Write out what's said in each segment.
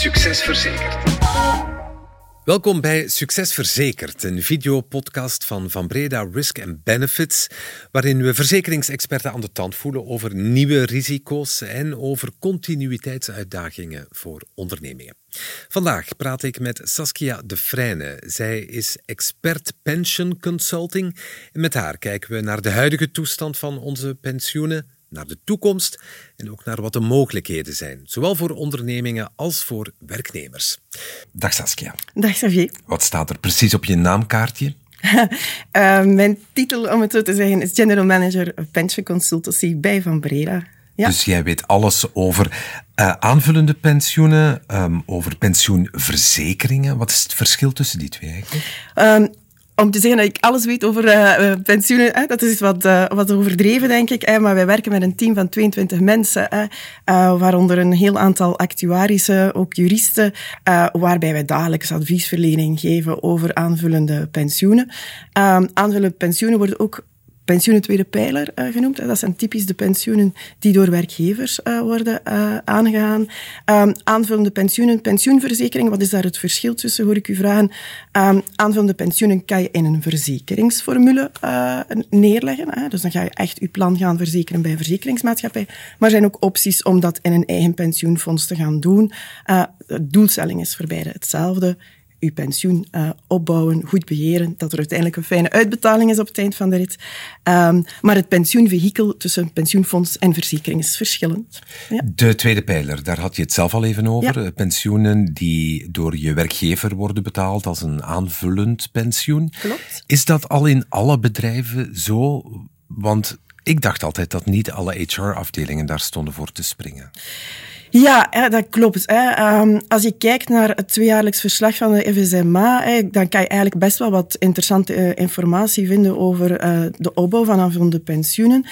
Succes Verzekerd. Welkom bij Succes Verzekerd, een videopodcast van Van Breda Risk and Benefits, waarin we verzekeringsexperten aan de tand voelen over nieuwe risico's en over continuïteitsuitdagingen voor ondernemingen. Vandaag praat ik met Saskia de Vrijne. Zij is expert pension consulting. Met haar kijken we naar de huidige toestand van onze pensioenen, naar de toekomst en ook naar wat de mogelijkheden zijn, zowel voor ondernemingen als voor werknemers. Dag Saskia. Dag Xavier. Wat staat er precies op je naamkaartje? uh, mijn titel, om het zo te zeggen, is General Manager Pension Consultancy bij Van Breda. Ja. Dus jij weet alles over uh, aanvullende pensioenen, um, over pensioenverzekeringen. Wat is het verschil tussen die twee eigenlijk? Um, om te zeggen dat ik alles weet over uh, pensioenen, hè, dat is wat, uh, wat overdreven, denk ik. Hè, maar wij werken met een team van 22 mensen, hè, waaronder een heel aantal actuarissen, ook juristen, waarbij wij dagelijks adviesverlening geven over aanvullende pensioenen. Ehm, aanvullende pensioenen worden ook pensioenen tweede pijler uh, genoemd. Dat zijn typisch de pensioenen die door werkgevers uh, worden uh, aangegaan. Um, aanvullende pensioenen, pensioenverzekering, wat is daar het verschil tussen, hoor ik u vragen. Um, aanvullende pensioenen kan je in een verzekeringsformule neerleggen. Dus dan ga je echt je plan gaan verzekeren bij een verzekeringsmaatschappij. Maar er zijn ook opties om dat in een eigen pensioenfonds te gaan doen. de doelstelling is voor beide hetzelfde uw pensioen uh, opbouwen, goed beheren, dat er uiteindelijk een fijne uitbetaling is op het eind van de rit. Um, maar het pensioenvehikel tussen pensioenfonds en verzekering is verschillend. Ja. De tweede pijler, daar had je het zelf al even over. Ja. Pensioenen die door je werkgever worden betaald als een aanvullend pensioen. Klopt. Is dat al in alle bedrijven zo? Want ik dacht altijd dat niet alle HR-afdelingen daar stonden voor te springen. Ja, dat klopt. Ehm, als je kijkt naar het tweejaarlijks verslag van de FSMA, dan kan je eigenlijk best wel wat interessante eh, informatie vinden over eh, de opbouw van aanvullende pensioenen.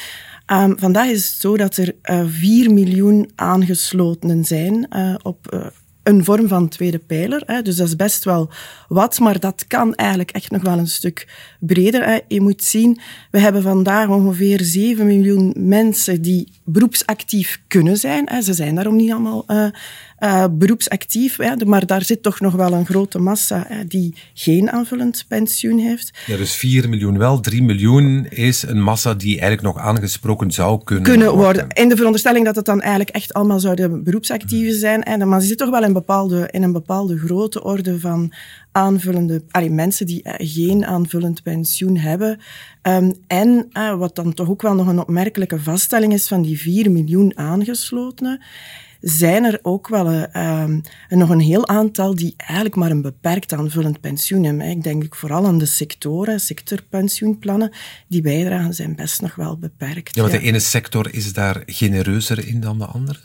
Um, vandaag is het zo dat er uh, 4 miljoen aangeslotenen zijn op een vorm van tweede pijler. Hè. Dus dat is best wel wat, maar dat kan eigenlijk echt nog wel een stuk breder. Hè. Je moet zien, we hebben vandaag ongeveer 7 miljoen mensen die beroepsactief kunnen zijn. Hè. Ze zijn daarom niet allemaal uh, uh, beroepsactief, hè, maar daar zit toch nog wel een grote massa hè, die geen aanvullend pensioen heeft. Ja, dus 4 miljoen wel, 3 miljoen is een massa die eigenlijk nog aangesproken zou kunnen, kunnen worden. In de veronderstelling dat het dan eigenlijk echt allemaal zouden beroepsactieven zijn. Hè, maar ze zit toch wel in, bepaalde, in een bepaalde grote orde van aanvullende, allee, mensen die uh, geen aanvullend pensioen hebben. Um, en uh, wat dan toch ook wel nog een opmerkelijke vaststelling is van die 4 miljoen aangeslotenen zijn er ook wel uh, nog een heel aantal die eigenlijk maar een beperkt aanvullend pensioen hebben. Ik denk vooral aan de sectoren, sectorpensioenplannen. Die bijdragen zijn best nog wel beperkt. Ja, want de ene sector is daar genereuzer in dan de andere?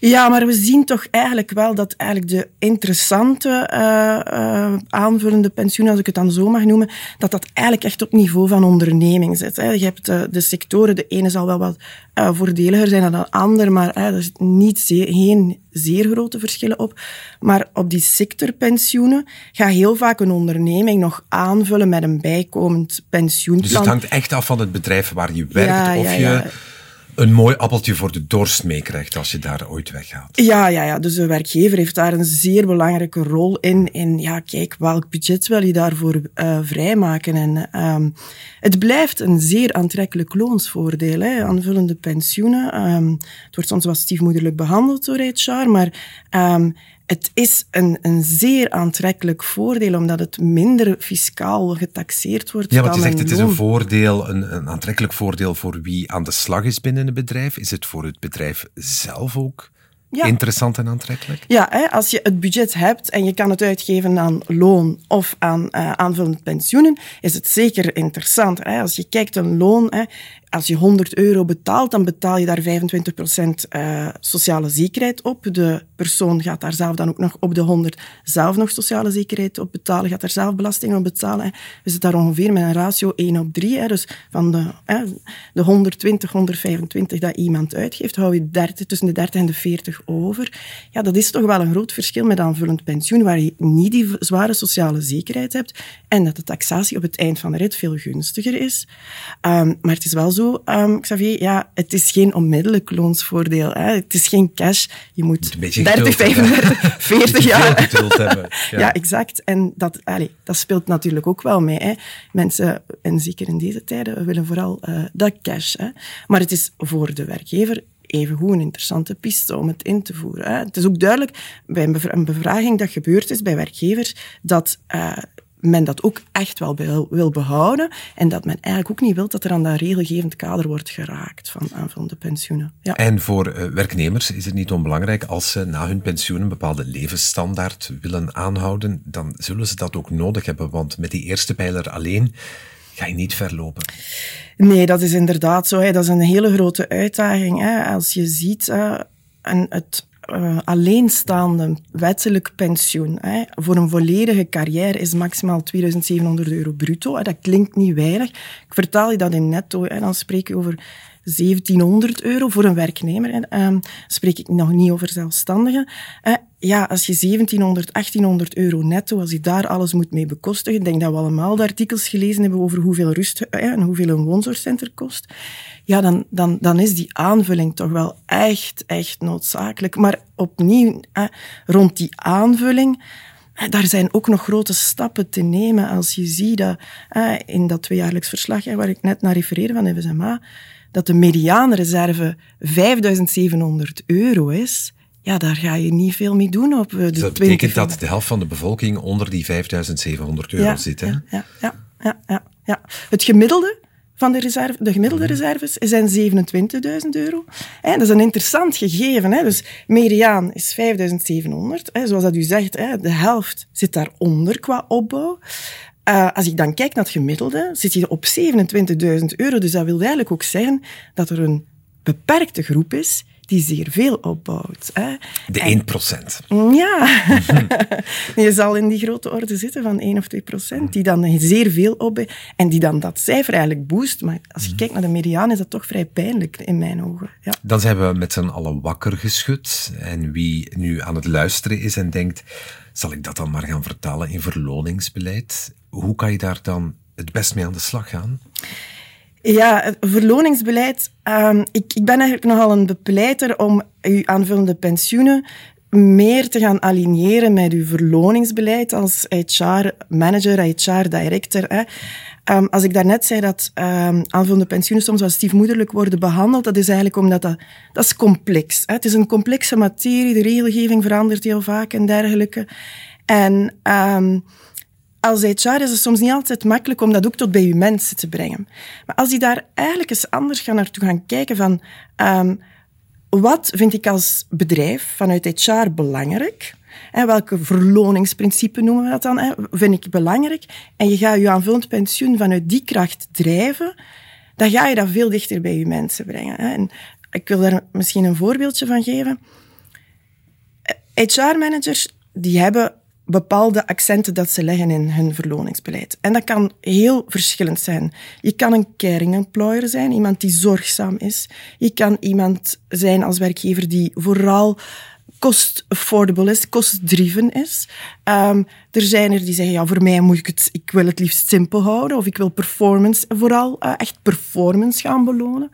Ja, maar we zien toch eigenlijk wel dat eigenlijk de interessante uh, uh, aanvullende pensioenen, als ik het dan zo mag noemen, dat dat eigenlijk echt op niveau van onderneming zit. Hè. Je hebt uh, de sectoren, de ene zal wel wat voordeliger zijn dan de ander, maar er zit niet zeer, geen zeer grote verschillen op. Maar op die sectorpensioenen gaat heel vaak een onderneming nog aanvullen met een bijkomend pensioenplan. Dus het hangt echt af van het bedrijf waar je werkt, ja, of ja, je... Een mooi appeltje voor de dorst meekrijgt als je daar ooit weggaat. Ja, ja, ja, dus de werkgever heeft daar een zeer belangrijke rol in. In, ja, kijk, welk budget wil je daarvoor uh, vrijmaken? En um, het blijft een zeer aantrekkelijk loonsvoordeel. Hè. Aanvullende pensioenen. Um, het wordt soms wat stiefmoederlijk behandeld door HR, maar um, het is een, een zeer aantrekkelijk voordeel, omdat het minder fiscaal getaxeerd wordt. Ja, want je zegt het is een voordeel, een, een aantrekkelijk voordeel voor wie aan de slag is binnen een bedrijf. Is het voor het bedrijf zelf ook ja. interessant en aantrekkelijk? Ja, hè, als je het budget hebt en je kan het uitgeven aan loon of aan uh, aanvullende pensioenen, is het zeker interessant. Hè. Als je kijkt een loon, hè, als je 100 euro betaalt, dan betaal je daar 25% uh, sociale zekerheid op. De persoon gaat daar zelf dan ook nog op de 100 zelf nog sociale zekerheid op betalen, gaat daar zelf belasting op betalen. We zitten daar ongeveer met een ratio 1 op 3. Hè. Dus van de, de 120, 125 dat iemand uitgeeft, hou je 30, tussen de 30 en de 40 over. Ja, dat is toch wel een groot verschil met aanvullend pensioen, waar je niet die zware sociale zekerheid hebt en dat de taxatie op het eind van de rit veel gunstiger is. Um, maar het is wel zo zo, um, Xavier, ja, het is geen onmiddellijk loonsvoordeel. Hè. Het is geen cash. Je moet, moet 30, 35, 40 jaar... hebben. Ja. ja. exact. En dat, allez, dat speelt natuurlijk ook wel mee. Hè. Mensen, en zeker in deze tijden, willen vooral uh, dat cash. Hè. Maar het is voor de werkgever evengoed een interessante piste om het in te voeren. Hè. Het is ook duidelijk bij een bevraging dat gebeurd is bij werkgevers dat uh, men dat ook echt wel wil, behouden en dat men eigenlijk ook niet wil dat er aan dat regelgevend kader wordt geraakt van aanvullende pensioenen. Ja. En voor uh, werknemers is het niet onbelangrijk als ze na hun pensioen een bepaalde levensstandaard willen aanhouden, dan zullen ze dat ook nodig hebben, want met die eerste pijler alleen ga je niet verlopen. Nee, dat is inderdaad zo. Hè. Dat is een hele grote uitdaging. Hè. Als je ziet, uh, en het uh, alleenstaande wettelijk pensioen hè, voor een volledige carrière is maximaal 2700 euro bruto. Hè. Dat klinkt niet weinig. Ik vertaal je dat in netto. Hè. Dan spreek je over 1700 euro voor een werknemer. En, um, spreek ik nog niet over zelfstandigen. Ja, als je 1700, 1800 euro netto, als je daar alles moet mee bekostigen, denk dat we allemaal de artikels gelezen hebben over hoeveel rust uh, en hoeveel een woonzorgcenter kost. Ja, dan, dan, dan is die aanvulling toch wel echt, echt noodzakelijk. Maar opnieuw, uh, rond die aanvulling, daar zijn ook nog grote stappen te nemen als je ziet dat in dat tweejaarlijks verslag waar ik net naar refereerde van FSMA, dat de mediaanreserve 5700 euro is, ja, daar ga je niet veel mee doen op eh, de dus dat betekent dat de helft van de bevolking onder die 5700 euro zit, hè? Ja, ja, ja, ja, ja, Het gemiddelde van de, reserve, de gemiddelde mhm. reserves zijn 27.000 euro. dat is een interessant gegeven. Hè. Dus mediaan is 5.700. Zoals dat u zegt, de helft zit daaronder qua opbouw. Uh, als ik dan kijk naar het gemiddelde, zit je op 27.000 euro. Dus dat wil eigenlijk ook zeggen dat er een beperkte groep is die zeer veel opbouwt. Hè. De 1 procent. Ja. je zal in die grote orde zitten van 1 of 2 procent, die dan zeer veel opbouwt en die dan dat cijfer eigenlijk boost. Maar als je kijkt naar de mediaan, is dat toch vrij pijnlijk in mijn ogen. Ja. Dan zijn we met z'n allen wakker geschud. En wie nu aan het luisteren is en denkt, zal ik dat dan maar gaan vertalen in verloningsbeleid? Hoe kan je daar dan het best mee aan de slag gaan? Ja, verloningsbeleid. Um, ik, ik ben eigenlijk nogal een bepleiter om uw aanvullende pensioenen meer te gaan aligneren met uw verloningsbeleid als HR-manager, HR-director. Ehm, als ik daarnet zei dat um, aanvullende pensioenen soms wel stiefmoederlijk worden behandeld, dat is eigenlijk omdat dat, dat is complex. Het is een complexe materie, de regelgeving verandert heel vaak en dergelijke. En als HR is het soms niet altijd makkelijk om dat ook tot bij je mensen te brengen. Maar als die daar eigenlijk eens anders gaan naartoe gaan kijken van um, wat vind ik als bedrijf vanuit HR belangrijk? En welke verloningsprincipe noemen we dat dan? Hè? Vind ik belangrijk? En je gaat je aanvullend pensioen vanuit die kracht drijven, dan ga je dat veel dichter bij je mensen brengen. Hè? En ik wil daar misschien een voorbeeldje van geven. HR-managers die hebben bepaalde accenten dat ze leggen in hun verloningsbeleid. En dat kan heel verschillend zijn. Je kan een caring employer zijn, iemand die zorgzaam is. Je kan iemand zijn als werkgever die vooral cost-affordable is, cost-driven is. Um, er zijn er die zeggen, ja, voor mij moet ik het, ik wil het liefst simpel houden, of ik wil performance, vooral uh, echt performance gaan belonen.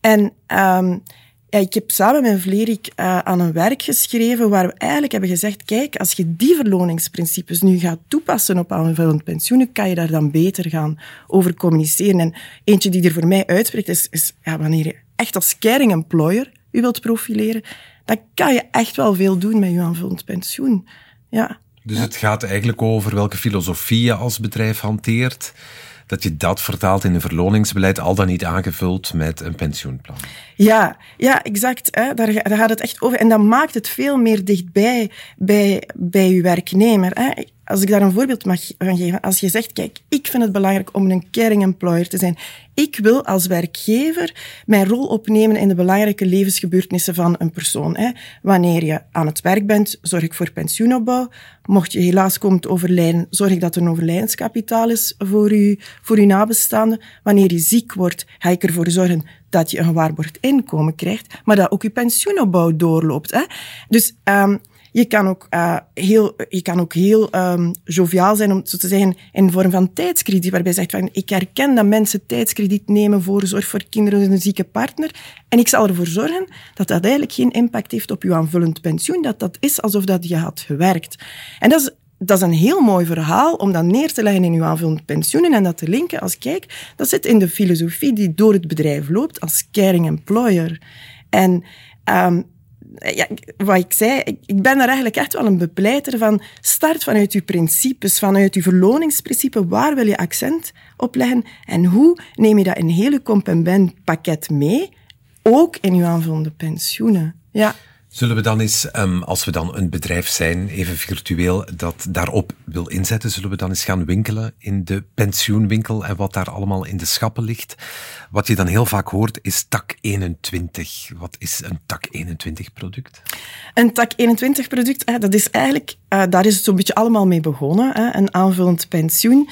En ja, ik heb samen met Vlerik uh, aan een werk geschreven waar we eigenlijk hebben gezegd, kijk, als je die verloningsprincipes nu gaat toepassen op aanvullend pensioenen, kan je daar dan beter gaan over communiceren. En eentje die er voor mij uitspreekt is, is ja, wanneer je echt als caring employer je wilt profileren, dan kan je echt wel veel doen met je aanvullend pensioen. Ja. Dus het gaat eigenlijk over welke filosofie je als bedrijf hanteert dat je dat vertaalt in een verloningsbeleid, al dan niet aangevuld met een pensioenplan. Ja, ja exact. Hè. Daar, gaat het echt over. En dat maakt het veel meer dichtbij bij, bij je werknemer. Hè. Als ik daar een voorbeeld mag van geven. Als je zegt, kijk, ik vind het belangrijk om een caring employer te zijn. Ik wil als werkgever mijn rol opnemen in de belangrijke levensgebeurtenissen van een persoon. Hè. Wanneer je aan het werk bent, zorg ik voor pensioenopbouw. Mocht je helaas komen te overlijden, zorg ik dat er een overlijdenskapitaal is voor je, voor je nabestaanden. Wanneer je ziek wordt, ga ik ervoor zorgen dat je een gewaarborgd inkomen krijgt, maar dat ook je pensioenopbouw doorloopt. Hè. Dus um, Je kan ook uh, heel, je kan ook heel um, joviaal zijn, om zo te zeggen, in vorm van tijdskrediet, waarbij je zegt van, ik herken dat mensen tijdskrediet nemen voor zorg voor kinderen en een zieke partner, en ik zal ervoor zorgen dat dat eigenlijk geen impact heeft op je aanvullend pensioen, dat dat is alsof dat je had gewerkt. En dat is dat is een heel mooi verhaal om dat neer te leggen in uw aanvullend pensioen en dat te linken als, kijk, dat zit in de filosofie die door het bedrijf loopt als caring employer. En um, ja, wat ik zei, ik, ben daar eigenlijk echt wel een bepleiter van. Start vanuit uw principes, vanuit uw verloningsprincipe. Waar wil je accent op leggen? En hoe neem je dat in hele comp en ben pakket mee? Ook in uw aanvullende pensioenen. Ja. Zullen we dan eens, um, als we dan een bedrijf zijn, even virtueel, dat daarop wil inzetten, zullen we dan eens gaan winkelen in de pensioenwinkel en wat daar allemaal in de schappen ligt? Wat je dan heel vaak hoort is tak 21. Wat is een tak 21 product? Een tak 21 product, dat is eigenlijk, uh, daar is het zo'n beetje allemaal mee begonnen, een aanvullend pensioen.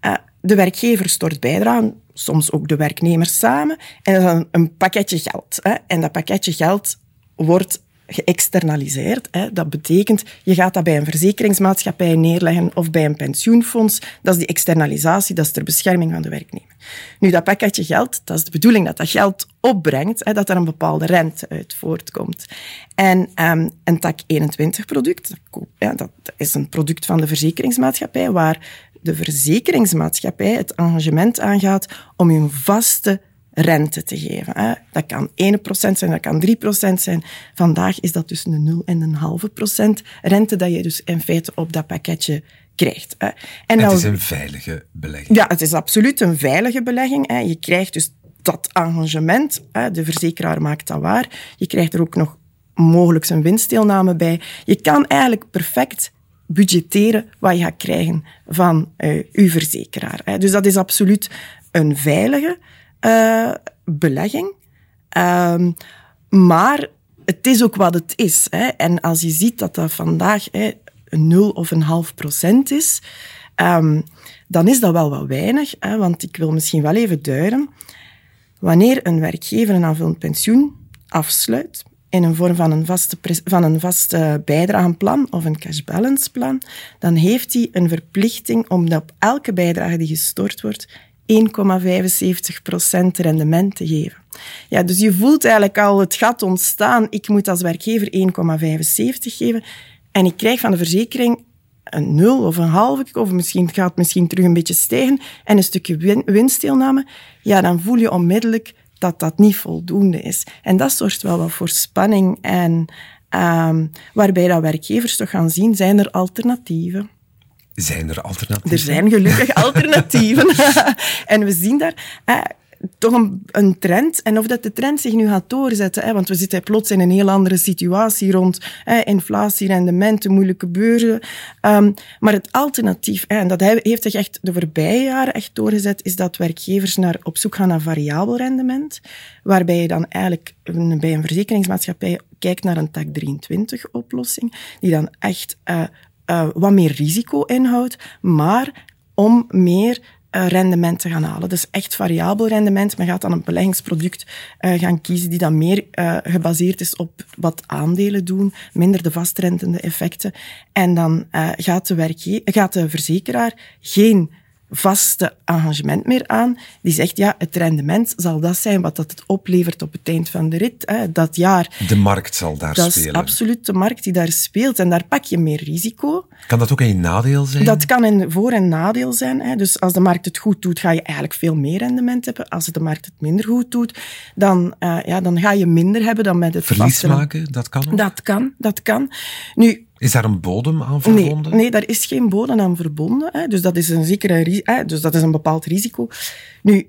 Uh, de werkgever stort bijdragen, soms ook de werknemers samen, en dan een pakketje geld. En dat pakketje geld wordt geëxternaliseerd. Hè. Dat betekent, je gaat dat bij een verzekeringsmaatschappij neerleggen of bij een pensioenfonds. Dat is die externalisatie, dat is ter bescherming van de werknemer. Nu, dat pakketje geld, dat is de bedoeling dat dat geld opbrengt, hè, dat er een bepaalde rente uit voortkomt. En um, een tak 21 product, ja, dat is een product van de verzekeringsmaatschappij, waar de verzekeringsmaatschappij het engagement aangaat om een vaste rente te geven. Hè. Dat kan 1% zijn, dat kan 3% zijn. Vandaag is dat tussen de 0 en een halve procent rente dat je dus in feite op dat pakketje krijgt. Hè. En het is een veilige belegging. Ja, het is absoluut een veilige belegging. Hè. Je krijgt dus dat engagement, hè. de verzekeraar maakt dat waar. Je krijgt er ook nog mogelijk een winstdeelname bij. Je kan eigenlijk perfect budgetteren wat je gaat krijgen van uh, uw verzekeraar. Hè. Dus dat is absoluut een veilige uh, belegging. Um, maar het is ook wat het is. Hè. En als je ziet dat dat vandaag hè, een 0 of een half procent is, um, dan is dat wel wat weinig. Hè, want ik wil misschien wel even duiden. Wanneer een werkgever een aanvullend pensioen afsluit, in een vorm van een vaste, van een of een cash balance plan, dan heeft hij een verplichting om op elke bijdrage die gestort wordt 1,75% rendement te geven. Ja, dus je voelt eigenlijk al het gat ontstaan. Ik moet als werkgever 1,75 geven en ik krijg van de verzekering een nul of een halve, of misschien gaat het misschien terug een beetje stijgen en een stukje winstdeelname. Ja, dan voel je onmiddellijk dat dat niet voldoende is. En dat zorgt wel wat voor spanning en um, waarbij dat werkgevers toch gaan zien, zijn er alternatieven. Zijn er alternatieven? Er zijn gelukkig alternatieven. en we zien daar eh, toch een, een, trend. En of dat de trend zich nu gaat doorzetten, hè, want we zitten plots in een heel andere situatie rond eh, inflatie, rendementen, moeilijke beurzen. Um, maar het alternatief, hè, en dat heeft zich echt de voorbije jaren echt doorgezet, is dat werkgevers naar, op zoek gaan naar variabel rendement, waarbij je dan eigenlijk bij een verzekeringsmaatschappij kijkt naar een TAC 23-oplossing, die dan echt uh, uh, wat meer risico inhoudt, maar om meer uh, rendement te gaan halen. Dus echt variabel rendement. Men gaat dan een beleggingsproduct uh, gaan kiezen die dan meer gebaseerd is op wat aandelen doen, minder de vastrentende effecten. En dan gaat, de werkge gaat de verzekeraar geen vaste engagement meer aan. Die zegt, ja, het rendement zal dat zijn wat dat het oplevert op het eind van de rit, hè, dat jaar. De markt zal daar dat spelen. Dat is absoluut de markt die daar speelt. En daar pak je meer risico. Kan dat ook een nadeel zijn? Dat kan een voor- en nadeel zijn. Hè. Dus als de markt het goed doet, ga je eigenlijk veel meer rendement hebben. Als de markt het minder goed doet, dan, uh, ja, dan ga je minder hebben dan met het Verlies vaste... maken, dat kan ook? Dat kan, dat kan. Nu, is daar een bodem aan verbonden? Nee, nee daar is geen bodem aan verbonden. Hè. Dus, dat is een zekere, hè, dus dat is een bepaald risico. Nu,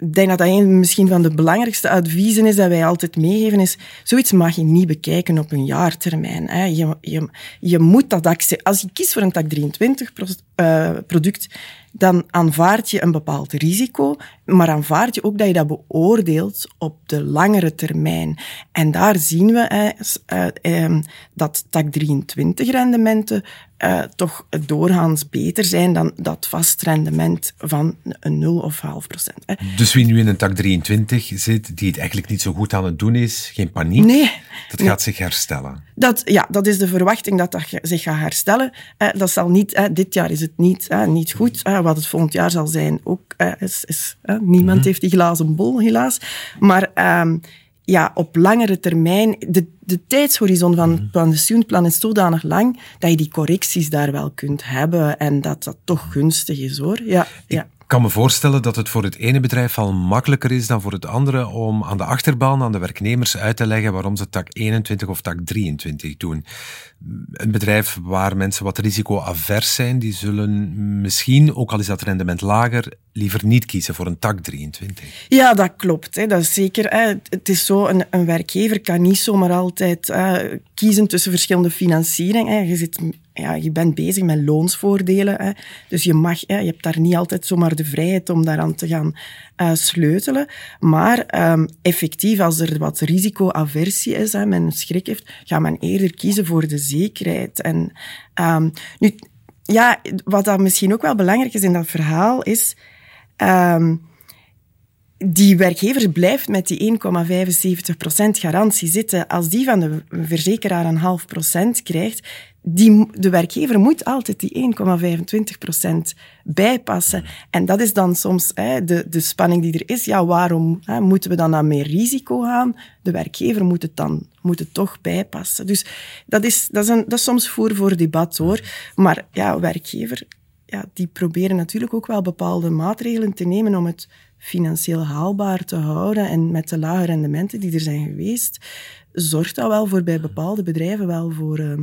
ik denk dat dat een misschien van de belangrijkste adviezen is dat wij altijd meegeven, is zoiets mag je niet bekijken op een jaartermijn. Hè. Je, je, je moet dat actie... Als je kiest voor een TAC 23 uh, product, dan aanvaard je een bepaald risico, maar aanvaard je ook dat je dat beoordeelt op de langere termijn. En daar zien we eh, eh, dat TAC 23 rendementen uh, toch doorgaans beter zijn dan dat vast rendement van een 0 of half procent. Dus wie nu in een tak 23 zit, die het eigenlijk niet zo goed aan het doen is, geen paniek. Nee. Dat gaat zich herstellen. Dat, ja, dat is de verwachting dat dat zich gaat herstellen. Uh, dat zal niet, dit jaar is het niet, niet goed. Wat het volgend jaar zal zijn ook, is, is niemand mm heeft die glazen bol, helaas. Maar ehm, ja, op langere termijn, de, de tijdshorizon van het pensioenplan is zodanig lang dat je die correcties daar wel kunt hebben en dat dat toch gunstig is hoor. Ja, ja. Ik kan me voorstellen dat het voor het ene bedrijf al makkelijker is dan voor het andere om aan de achterban, aan de werknemers uit te leggen waarom ze tak 21 of tak 23 doen. Een bedrijf waar mensen wat risicoavers zijn, die zullen misschien, ook al is dat rendement lager, liever niet kiezen voor een tak 23. Ja, dat klopt. Hè. Dat is zeker. Hè. Het is zo, een, een werkgever kan niet zomaar altijd kiezen tussen verschillende financieringen. Je, ja, je bent bezig met loonsvoordelen. Hè. Dus je, mag, hè, je hebt daar niet altijd zomaar de vrijheid om daaraan te gaan uh, sleutelen. Maar um, effectief, als er wat risicoaversie is, hè, men schrik heeft, gaat men eerder kiezen voor de zekerheid. En um, nu, ja, wat dan misschien ook wel belangrijk is in dat verhaal, is Um, die werkgever blijft met die 1,75% garantie zitten. Als die van de verzekeraar een half procent krijgt, die, de werkgever moet altijd die 1,25% bijpassen. En dat is dan soms hè, de, de spanning die er is. Ja, waarom hè, moeten we dan naar meer risico gaan? De werkgever moet het dan moet het toch bijpassen. Dus dat is, dat is, een, dat is soms voer voor debat hoor. Maar ja, werkgever ja, die proberen natuurlijk ook wel bepaalde maatregelen te nemen om het financieel haalbaar te houden. En met de lage rendementen die er zijn geweest, zorgt dat wel voor bij bepaalde bedrijven wel voor, uh,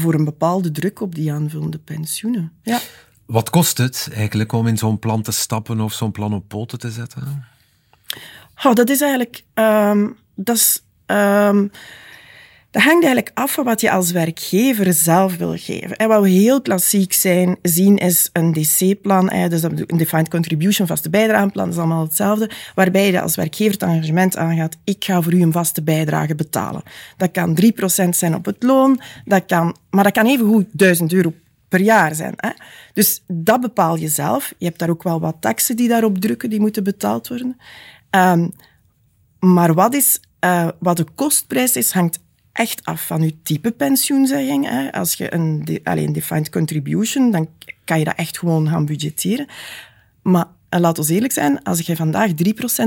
voor een bepaalde druk op die aanvullende pensioenen. Ja. Wat kost het eigenlijk om in zo'n plan te stappen of zo'n plan op poten te zetten? Oh, dat is eigenlijk... Um, dat is... Um, dat hangt eigenlijk af van wat je als werkgever zelf wil geven. En wat we heel klassiek zijn, zien is een DC-plan, dus een Defined Contribution, vaste bijdrageplan, dat is allemaal hetzelfde, waarbij je als werkgever het engagement aangaat, ik ga voor u een vaste bijdrage betalen. Dat kan 3% zijn op het loon, dat kan, maar dat kan even goed 1000 euro per jaar zijn. Hè? Dus dat bepaal je zelf. Je hebt daar ook wel wat taxen die daarop drukken, die moeten betaald worden. Um, maar wat, is, uh, wat de kostprijs is, hangt echt af van je type pensioenzegging. Hè. Als je een alleen defined contribution, dan kan je dat echt gewoon gaan budgetteren. Maar laat ons eerlijk zijn, als je vandaag 3%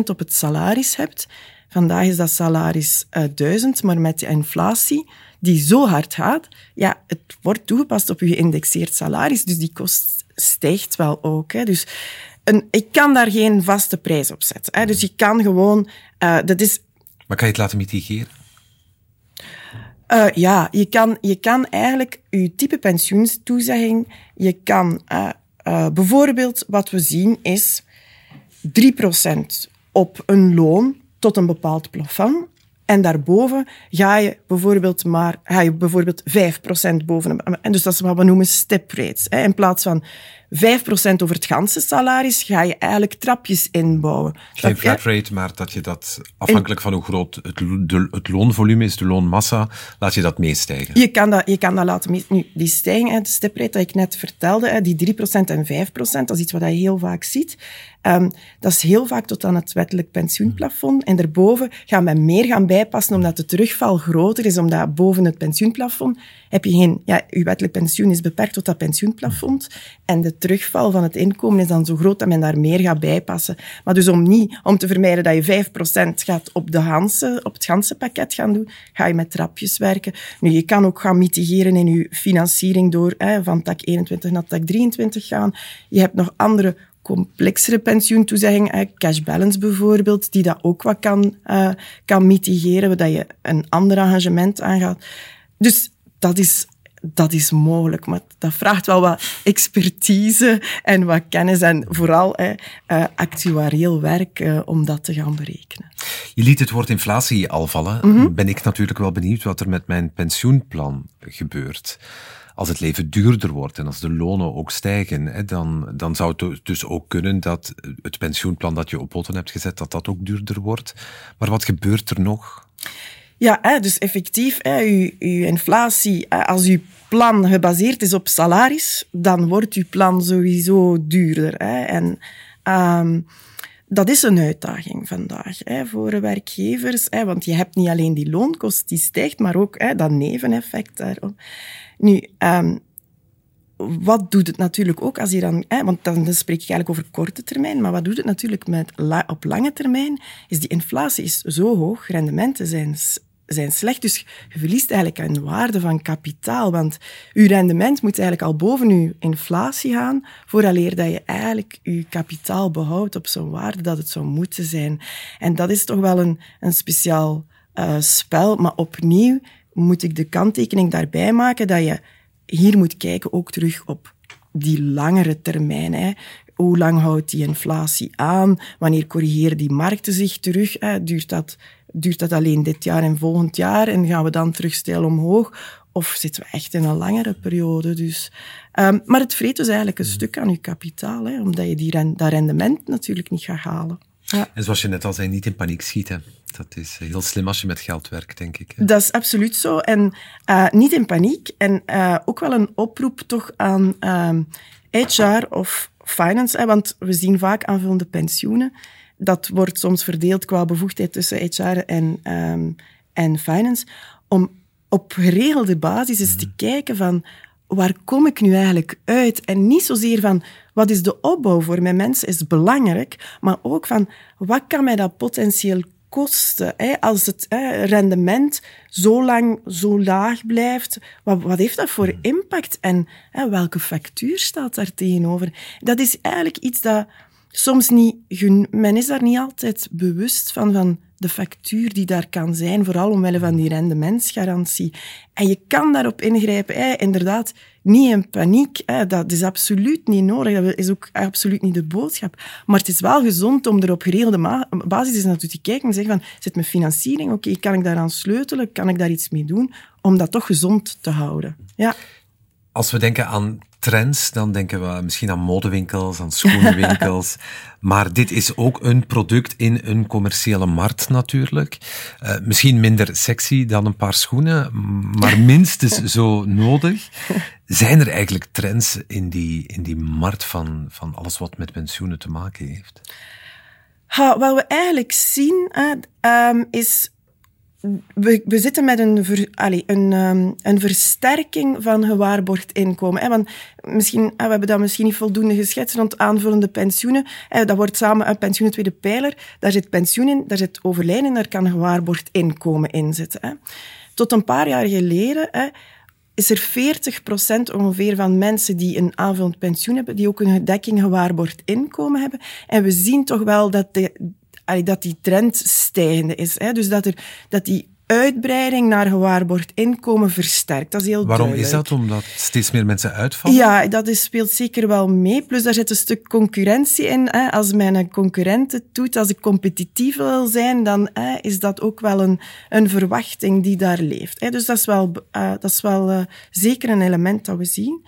op het salaris hebt, vandaag is dat salaris uh, eh, 1000, maar met de inflatie die zo hard gaat, ja, het wordt toegepast op je geïndexeerd salaris, dus die kost stijgt wel ook. Hè. Dus een, ik kan daar geen vaste prijs op zetten. Hè. Dus je kan gewoon, uh, dat is... Maar kan je het laten mitigeren? Uh, ja, je kan, je kan eigenlijk je type pensioenstoezegging, je kan uh, uh, bijvoorbeeld, wat we zien is 3% op een loon tot een bepaald plafond. En daarboven ga je bijvoorbeeld maar, ga je bijvoorbeeld 5% boven. En dus dat is wat we noemen step rates. Hè. In plaats van 5% over het ganse salaris ga je eigenlijk trapjes inbouwen. Geen flat rate, maar dat je dat afhankelijk van hoe groot het, het loonvolume is, de loonmassa, laat je dat meestijgen. Je kan dat, je kan dat laten meestijgen. Nu, die stijging, de step rate dat ik net vertelde, die 3% en 5%, dat is iets wat je heel vaak ziet. Um, dat is heel vaak tot aan het wettelijk pensioenplafond. En daarboven gaan we meer gaan bijpassen omdat de terugval groter is, omdat boven het pensioenplafond heb je geen... Ja, je wettelijk pensioen is beperkt tot dat pensioenplafond. En de terugval van het inkomen is dan zo groot dat men daar meer gaat bijpassen. Maar dus om niet, om te vermijden dat je 5% gaat op, de ganse, op het ganse pakket gaan doen, ga je met trapjes werken. Nu, je kan ook gaan mitigeren in je financiering door hè, van tak 21 naar tak 23 gaan. Je hebt nog andere complexere pensioentoezegging, cash balance bijvoorbeeld, die dat ook wat kan, uh, kan mitigeren, dat je een ander engagement aangaat. Dus dat is, dat is mogelijk, maar dat vraagt wel wat expertise en wat kennis en vooral uh, actuarieel werk uh, om dat te gaan berekenen. Je liet het woord inflatie al vallen. Mm Ben ik natuurlijk wel benieuwd wat er met mijn pensioenplan gebeurt. Als het leven duurder wordt en als de lonen ook stijgen, hè, dan, dan zou het dus ook kunnen dat het pensioenplan dat je op poten hebt gezet, dat dat ook duurder wordt. Maar wat gebeurt er nog? Ja, dus effectief, uw, uw inflatie, als uw plan gebaseerd is op salaris, dan wordt uw plan sowieso duurder. En um, dat is een uitdaging vandaag hè, voor werkgevers. Hè, want je hebt niet alleen die loonkost die stijgt, maar ook hè, dat neveneffect daarop. Nu, um, wat doet het natuurlijk ook als je dan... Hè, want dan spreek ik eigenlijk over korte termijn, maar wat doet het natuurlijk met op lange termijn? Is die inflatie is zo hoog, rendementen zijn zijn slecht. Dus je verliest eigenlijk een waarde van kapitaal. Want je rendement moet eigenlijk al boven je inflatie gaan, vooraleer dat je eigenlijk je kapitaal behoudt op zo'n waarde dat het zou moeten zijn. En dat is toch wel een, een speciaal uh, spel. Maar opnieuw moet ik de kanttekening daarbij maken dat je hier moet kijken ook terug op die langere termijn. Hoe lang houdt die inflatie aan? Wanneer corrigeren die markten zich terug? Hè? Duurt dat duurt dat alleen dit jaar en volgend jaar en gaan we dan terug stijl omhoog? Of zitten we echt in een langere periode? Dus, um, maar het vreet dus eigenlijk een mm. stuk aan je kapitaal, hè, omdat je die dat rendement natuurlijk niet gaat halen. Ja. En zoals je net al zei, niet in paniek schieten. Dat is heel slim als je met geld werkt, denk ik. Hè? Dat is absoluut zo. En uh, niet in paniek. En uh, ook wel een oproep toch aan uh, ehm, HR of finance. Hè, want we zien vaak aanvullende pensioenen dat wordt soms verdeeld qua bevoegdheid tussen HR en, um, en finance, om op geregelde basis eens te mhm. kijken van waar kom ik nu eigenlijk uit? En niet zozeer van wat is de opbouw voor mijn mensen is belangrijk, maar ook van wat kan mij dat potentieel kosten? Hè? Als het hè, rendement zo lang zo laag blijft, wat, wat heeft dat voor mhm. impact? En hè, welke factuur staat daar tegenover? Dat is eigenlijk iets dat soms niet, men is daar niet altijd bewust van, van de factuur die daar kan zijn, vooral omwille van die rendementsgarantie. En je kan daarop ingrijpen, hè, inderdaad, niet in paniek. Hè, dat is absoluut niet nodig, dat is ook absoluut niet de boodschap. Maar het is wel gezond om er op geregelde basis eens naartoe te kijken en zeggen van, zit mijn financiering, oké, kan ik daaraan sleutelen, kan ik daar iets mee doen, om dat toch gezond te houden. Ja. Als we denken aan trends, dan denken we misschien aan modewinkels, aan schoenenwinkels. maar dit is ook een product in een commerciële markt natuurlijk. Uh, misschien minder sexy dan een paar schoenen, maar minstens zo nodig. Zijn er eigenlijk trends in die, in die markt van, van alles wat met pensioenen te maken heeft? Ha, wat we eigenlijk zien uh, um, is we, zitten met een, allez, een, um, een versterking van gewaarborgd inkomen. Hè? Want misschien, we hebben dat misschien niet voldoende geschetst rond aanvullende pensioenen. Hè? Dat wordt samen een pensioen tweede pijler. Daar zit pensioen in, daar zit overlijden in, daar kan gewaarborgd inkomen in zitten. Hè? Tot een paar jaar geleden hè, is er 40% ongeveer van mensen die een aanvullend pensioen hebben, die ook een dekking gewaarborgd inkomen hebben. En we zien toch wel dat de, dat die trend stijgende is. Hè? Dus dat, er, dat die uitbreiding naar gewaarborgd inkomen versterkt. Dat is heel Waarom is dat? Omdat steeds meer mensen uitvallen? Ja, dat is, speelt zeker wel mee. Plus daar zit een stuk concurrentie in. Hè. Als mijn concurrent het doet, als ik competitief wil zijn, dan hè, is dat ook wel een, een verwachting die daar leeft. Hè. Dus dat is wel, uh, dat is wel uh, zeker een element dat we zien.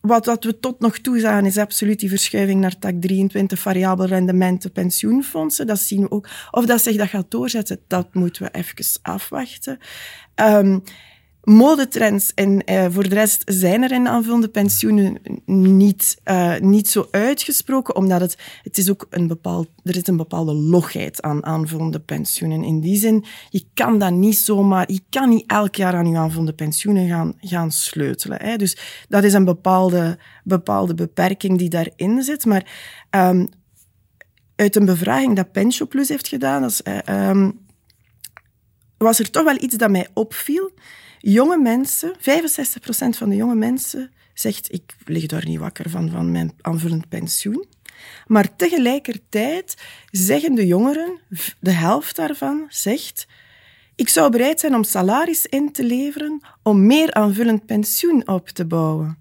Wat, wat we tot nog toe zagen is absoluut die verschuiving naar tak 23, variabel rendementen, pensioenfondsen. Dat zien we ook. Of dat zich dat gaat doorzetten, dat moeten we even afwachten. Um, modetrends en uh, voor de rest zijn er in aanvullende pensioenen niet, uh, niet zo uitgesproken, omdat het, het is ook een bepaald, er is een bepaalde logheid aan aanvullende pensioenen. In die zin, je kan dat niet zomaar, je kan niet elk jaar aan je aanvullende pensioenen gaan, gaan sleutelen. Hè. Dus dat is een bepaalde, bepaalde beperking die daarin zit. Maar um, uit een bevraging dat Pensio Plus heeft gedaan, uh, um, was er toch wel iets dat mij opviel jonge mensen, 65% van de jonge mensen zegt, ik lig daar niet wakker van, van mijn aanvullend pensioen. Maar tegelijkertijd zeggen de jongeren, de helft daarvan zegt, ik zou bereid zijn om salaris in te leveren om meer aanvullend pensioen op te bouwen.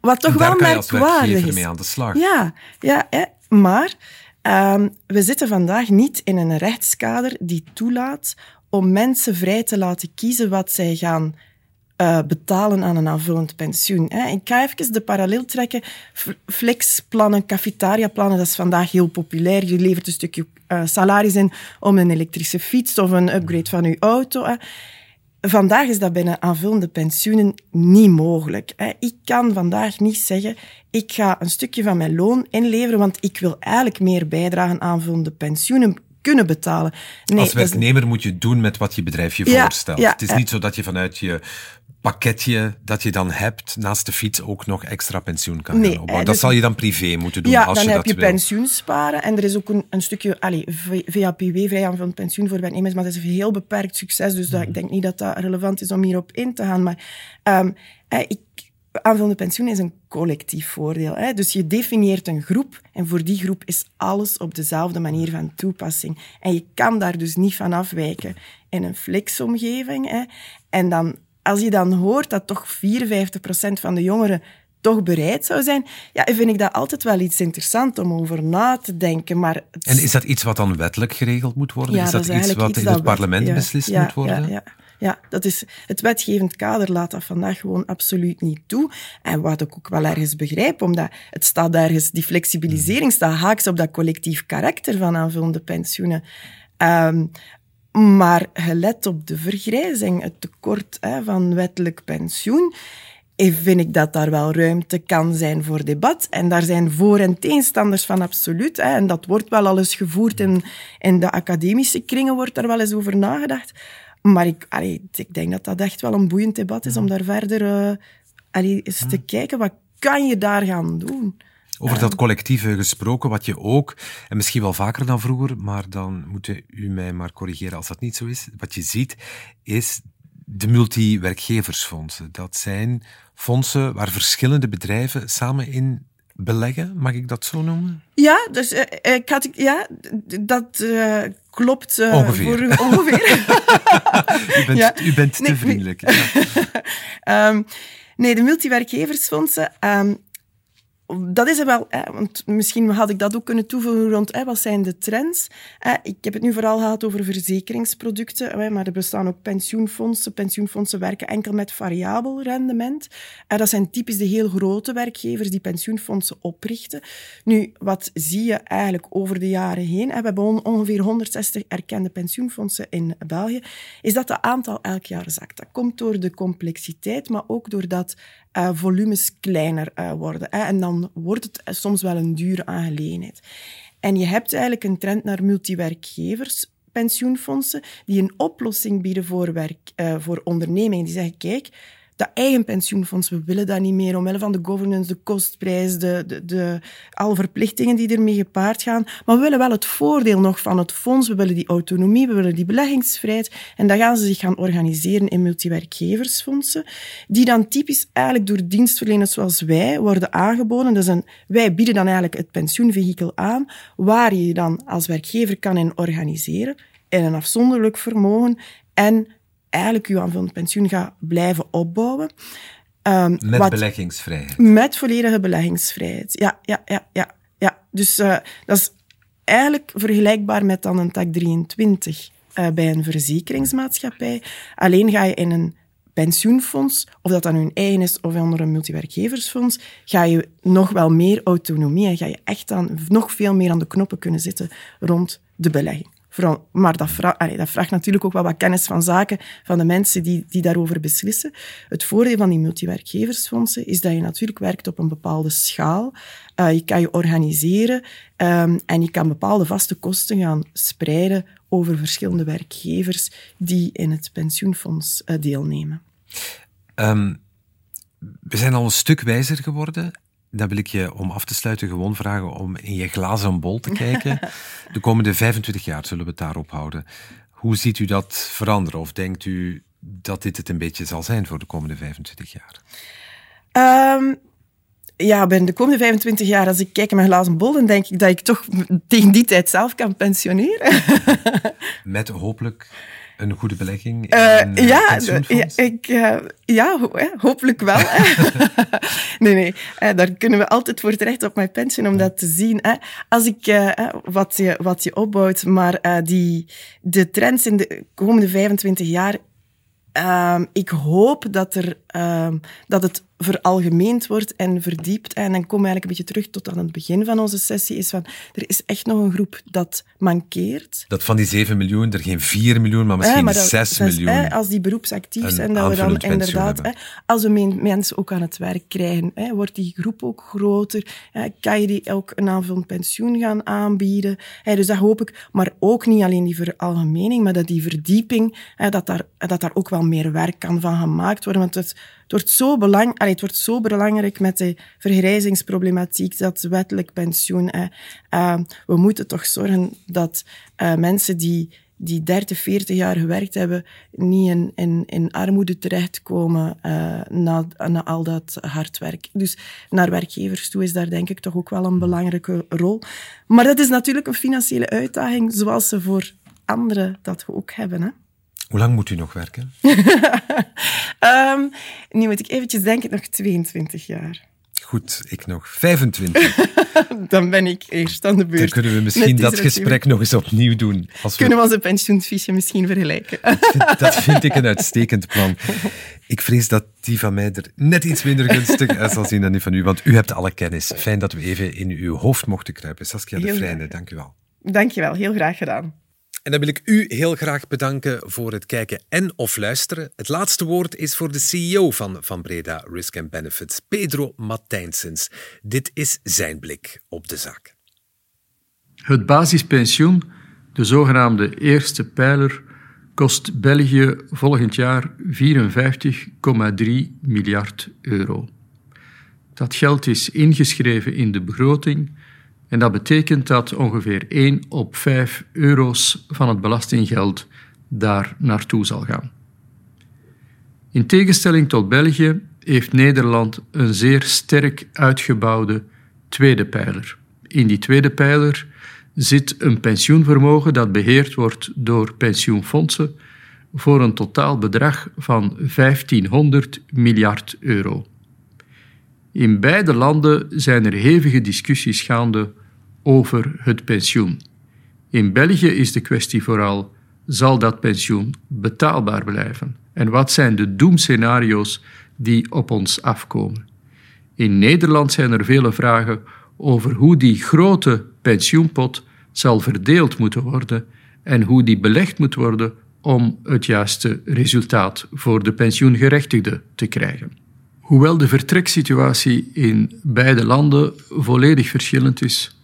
Wat toch wel merkwaardig is. mee aan de slag. Ja, ja hè, maar um, we zitten vandaag niet in een rechtskader die toelaat om mensen vrij te laten kiezen wat zij gaan uh, betalen aan een aanvullend pensioen. Hè. Ik ga even de parallel trekken. Flexplannen, cafetariaplannen, dat is vandaag heel populair. Je levert een stukje uh, salaris in om een elektrische fiets of een upgrade van je auto. Hè. Vandaag is dat binnen aanvullende pensioenen niet mogelijk. Ik kan vandaag niet zeggen, ik ga een stukje van mijn loon inleveren, want ik wil eigenlijk meer bijdragen aan aanvullende pensioenen kunnen betalen. Nee, Als werknemer moet je doen met wat je bedrijf je voorstelt. Ja, het is niet zo dat je vanuit je pakketje dat je dan hebt naast de fiets ook nog extra pensioen kan nee, opbouwen. Dat dus, zal je dan privé moeten doen ja, als je dat wil. dan heb je pensioen sparen en er is ook een, een stukje allez, VAPW, vrij aanvullend pensioen voor werknemers, maar dat is een heel beperkt succes, dus dat, ik denk niet dat dat relevant is om hierop in te gaan. Maar um, ik, aanvullende pensioen is een collectief voordeel. Hè? Dus je definieert een groep en voor die groep is alles op dezelfde manier van toepassing. En je kan daar dus niet van afwijken in een flexomgeving. Hè? En dan als je dan hoort dat toch 54% van de jongeren toch bereid zou zijn, ja, vind ik dat altijd wel iets interessants om over na te denken. Maar En is dat iets wat dan wettelijk geregeld moet worden? Ja, is dat, iets wat in het parlement beslist moet worden? Ja, dat is, het wetgevend kader laat dat vandaag gewoon absoluut niet toe. En wat ik ook wel ergens begrijp, omdat het staat ergens, die flexibilisering staat haaks op dat collectief karakter van aanvullende pensioenen. Um, maar gelet op de vergrijzing, het tekort hè, van wettelijk pensioen, eh, vind ik dat daar wel ruimte kan zijn voor debat. En daar zijn voor- en tegenstanders van absoluut. Hè. En dat wordt wel al eens gevoerd in, in de academische kringen, wordt daar wel eens over nagedacht. Maar ik, allee, ik denk dat dat echt wel een boeiend debat is om daar verder uh, allee, eens te kijken. Wat kan je daar gaan doen? Over dat collectieve gesproken, wat je ook, en misschien wel vaker dan vroeger, maar dan moet u mij maar corrigeren als dat niet zo is. Wat je ziet, is de multi-werkgeversfondsen. Dat zijn fondsen waar verschillende bedrijven samen in beleggen, mag ik dat zo noemen? Ja, dus, uh, ik had, ja dat uh, klopt. Uh, ongeveer. Voor, ongeveer. u bent, ja. u bent te vriendelijk. Ja. um, nee, de multiwerkgeversfondsen. Um, dat is er wel, want misschien had ik dat ook kunnen toevoegen rond wat zijn de trends. ik heb het nu vooral gehad over verzekeringsproducten, maar er bestaan ook pensioenfondsen. Pensioenfondsen werken enkel met variabel rendement. dat zijn typisch de heel grote werkgevers die pensioenfondsen oprichten. Nu, wat zie je eigenlijk over de jaren heen? we hebben ongeveer 160 erkende pensioenfondsen in België. Is dat het aantal elk jaar zakt. Dat komt door de complexiteit, maar ook doordat uh, volumes kleiner uh, worden. Hè. En dan wordt het soms wel een dure aangelegenheid. En je hebt eigenlijk een trend naar multiwerkgevers, pensioenfondsen, die een oplossing bieden voor, werk, voor ondernemingen. Die zeggen, kijk, dat eigen pensioenfonds, we willen dat niet meer omwille van de governance, de kostprijs, de, de, de, alle verplichtingen die ermee gepaard gaan. Maar we willen wel het voordeel nog van het fonds, we willen die autonomie, we willen die beleggingsvrijheid. En dan gaan ze zich gaan organiseren in multiwerkgeversfondsen, die dan typisch eigenlijk door dienstverleners zoals wij worden aangeboden. Dus wij bieden dan eigenlijk het pensioenvehikel aan, waar je je dan als werkgever kan in organiseren, in een afzonderlijk vermogen en eigenlijk je aanvullend pensioen gaat blijven opbouwen. Um, met wat, beleggingsvrijheid. Met volledige beleggingsvrijheid. Ja, ja, ja, ja. ja. Dus uh, dat is eigenlijk vergelijkbaar met dan een tak 23 uh, bij een verzekeringsmaatschappij. Alleen ga je in een pensioenfonds, of dat dan hun eigen is of onder een multiwerkgeversfonds, ga je nog wel meer autonomie en ga je echt dan nog veel meer aan de knoppen kunnen zitten rond de belegging. Maar dat, vraagt, natuurlijk ook wel wat kennis van zaken van de mensen die, die daarover beslissen. Het voordeel van die multiwerkgeversfondsen is dat je natuurlijk werkt op een bepaalde schaal. Uh, je kan je organiseren um, en je kan bepaalde vaste kosten gaan spreiden over verschillende werkgevers die in het pensioenfonds uh, deelnemen. Um, we zijn al een stuk wijzer geworden dan wil ik je om af te sluiten gewoon vragen om in je glazen bol te kijken. De komende 25 jaar zullen we het daarop houden. Hoe ziet u dat veranderen? Of denkt u dat dit het een beetje zal zijn voor de komende 25 jaar? Um, ja, binnen de komende 25 jaar, als ik kijk in mijn glazen bol, dan denk ik dat ik toch tegen die tijd zelf kan pensioneren. Met hopelijk een goede belegging? Uh, in, ja, ja, ik, uh, ja hopelijk wel. nee, nee, uh, daar kunnen we altijd voor terecht op mijn pensioen om dat te zien. Hè. Als ik wat, je, wat je opbouwt, maar die, de trends in de komende 25 jaar Ehm, ik hoop dat, er, ehm, dat het veralgemeend wordt en verdiept. En dan komen we eigenlijk een beetje terug tot aan het begin van onze sessie. Is van, er is echt nog een groep dat mankeert. Dat van die 7 miljoen er geen 4 miljoen, maar misschien ja, 6 miljoen. als die beroepsactief zijn, dat we dan inderdaad, als we mensen ook aan het werk krijgen, wordt die groep ook groter. kan je die ook een aanvullend pensioen gaan aanbieden? dus dat hoop ik. Maar ook niet alleen die veralgemening, maar dat die verdieping, dat, daar, dat daar ook wel meer werk kan van gemaakt worden. Want het, het wordt zo belang, het wordt zo belangrijk met de vergrijzingsproblematiek, dat wettelijk pensioen. Uh, we moeten toch zorgen dat uh, mensen die, die 30, 40 jaar gewerkt hebben, niet in, in, in armoede terechtkomen uh, na, na al dat hard werk. Dus naar werkgevers toe is daar denk ik toch ook wel een belangrijke rol. Maar dat is natuurlijk een financiële uitdaging, zoals ze voor anderen dat ook hebben. Hè. Hoe lang moet u nog werken? um, nu moet ik eventjes denken, nog 22 jaar. Goed, ik nog 25. Dan ben ik eerst aan de beurt. Dan kunnen we misschien dat gesprek nog eens opnieuw doen. Als kunnen we onze pensioenfiche misschien vergelijken? dat vind ik een uitstekend plan. Ik vrees dat die van mij er net iets minder gunstig zal zien dan die van u, want u hebt alle kennis. Fijn dat we even in uw hoofd mochten kruipen. Saskia de Vrijne, dank u wel. Dank je wel, heel graag gedaan. En dan wil ik u heel graag bedanken voor het kijken en of luisteren. Het laatste woord is voor de CEO van Van Breda Risk and Benefits, Pedro Matijnsens. Dit is zijn blik op de zaak. Het basispensioen, de zogenaamde eerste pijler, kost België volgend jaar 54,3 miljard euro. Dat geld is ingeschreven in de begroting en dat betekent dat ongeveer 1 op 5 euro's van het belastinggeld daar naartoe zal gaan. In tegenstelling tot België heeft Nederland een zeer sterk uitgebouwde tweede pijler. In die tweede pijler zit een pensioenvermogen dat beheerd wordt door pensioenfondsen voor een totaal bedrag van 1500 miljard euro. In beide landen zijn er hevige discussies gaande over het pensioen. In België is de kwestie vooral: zal dat pensioen betaalbaar blijven? En wat zijn de doemscenario's die op ons afkomen? In Nederland zijn er vele vragen over hoe die grote pensioenpot zal verdeeld moeten worden en hoe die belegd moet worden om het juiste resultaat voor de pensioengerechtigde te krijgen. Hoewel de vertreksituatie in beide landen volledig verschillend is,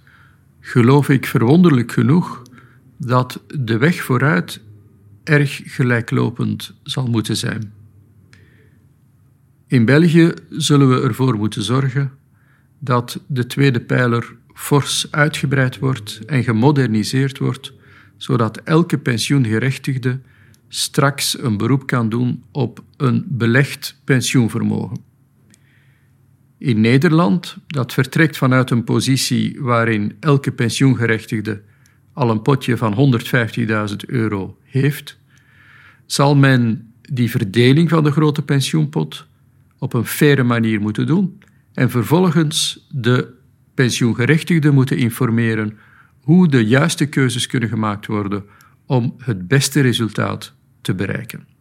geloof ik verwonderlijk genoeg dat de weg vooruit erg gelijklopend zal moeten zijn. In België zullen we ervoor moeten zorgen dat de tweede pijler fors uitgebreid wordt en gemoderniseerd wordt, zodat elke pensioengerechtigde straks een beroep kan doen op een belegd pensioenvermogen. In Nederland, dat vertrekt vanuit een positie waarin elke pensioengerechtigde al een potje van 150.000 euro heeft, zal men die verdeling van de grote pensioenpot op een faire manier moeten doen en vervolgens de pensioengerechtigden moeten informeren hoe de juiste keuzes kunnen gemaakt worden om het beste resultaat te bereiken.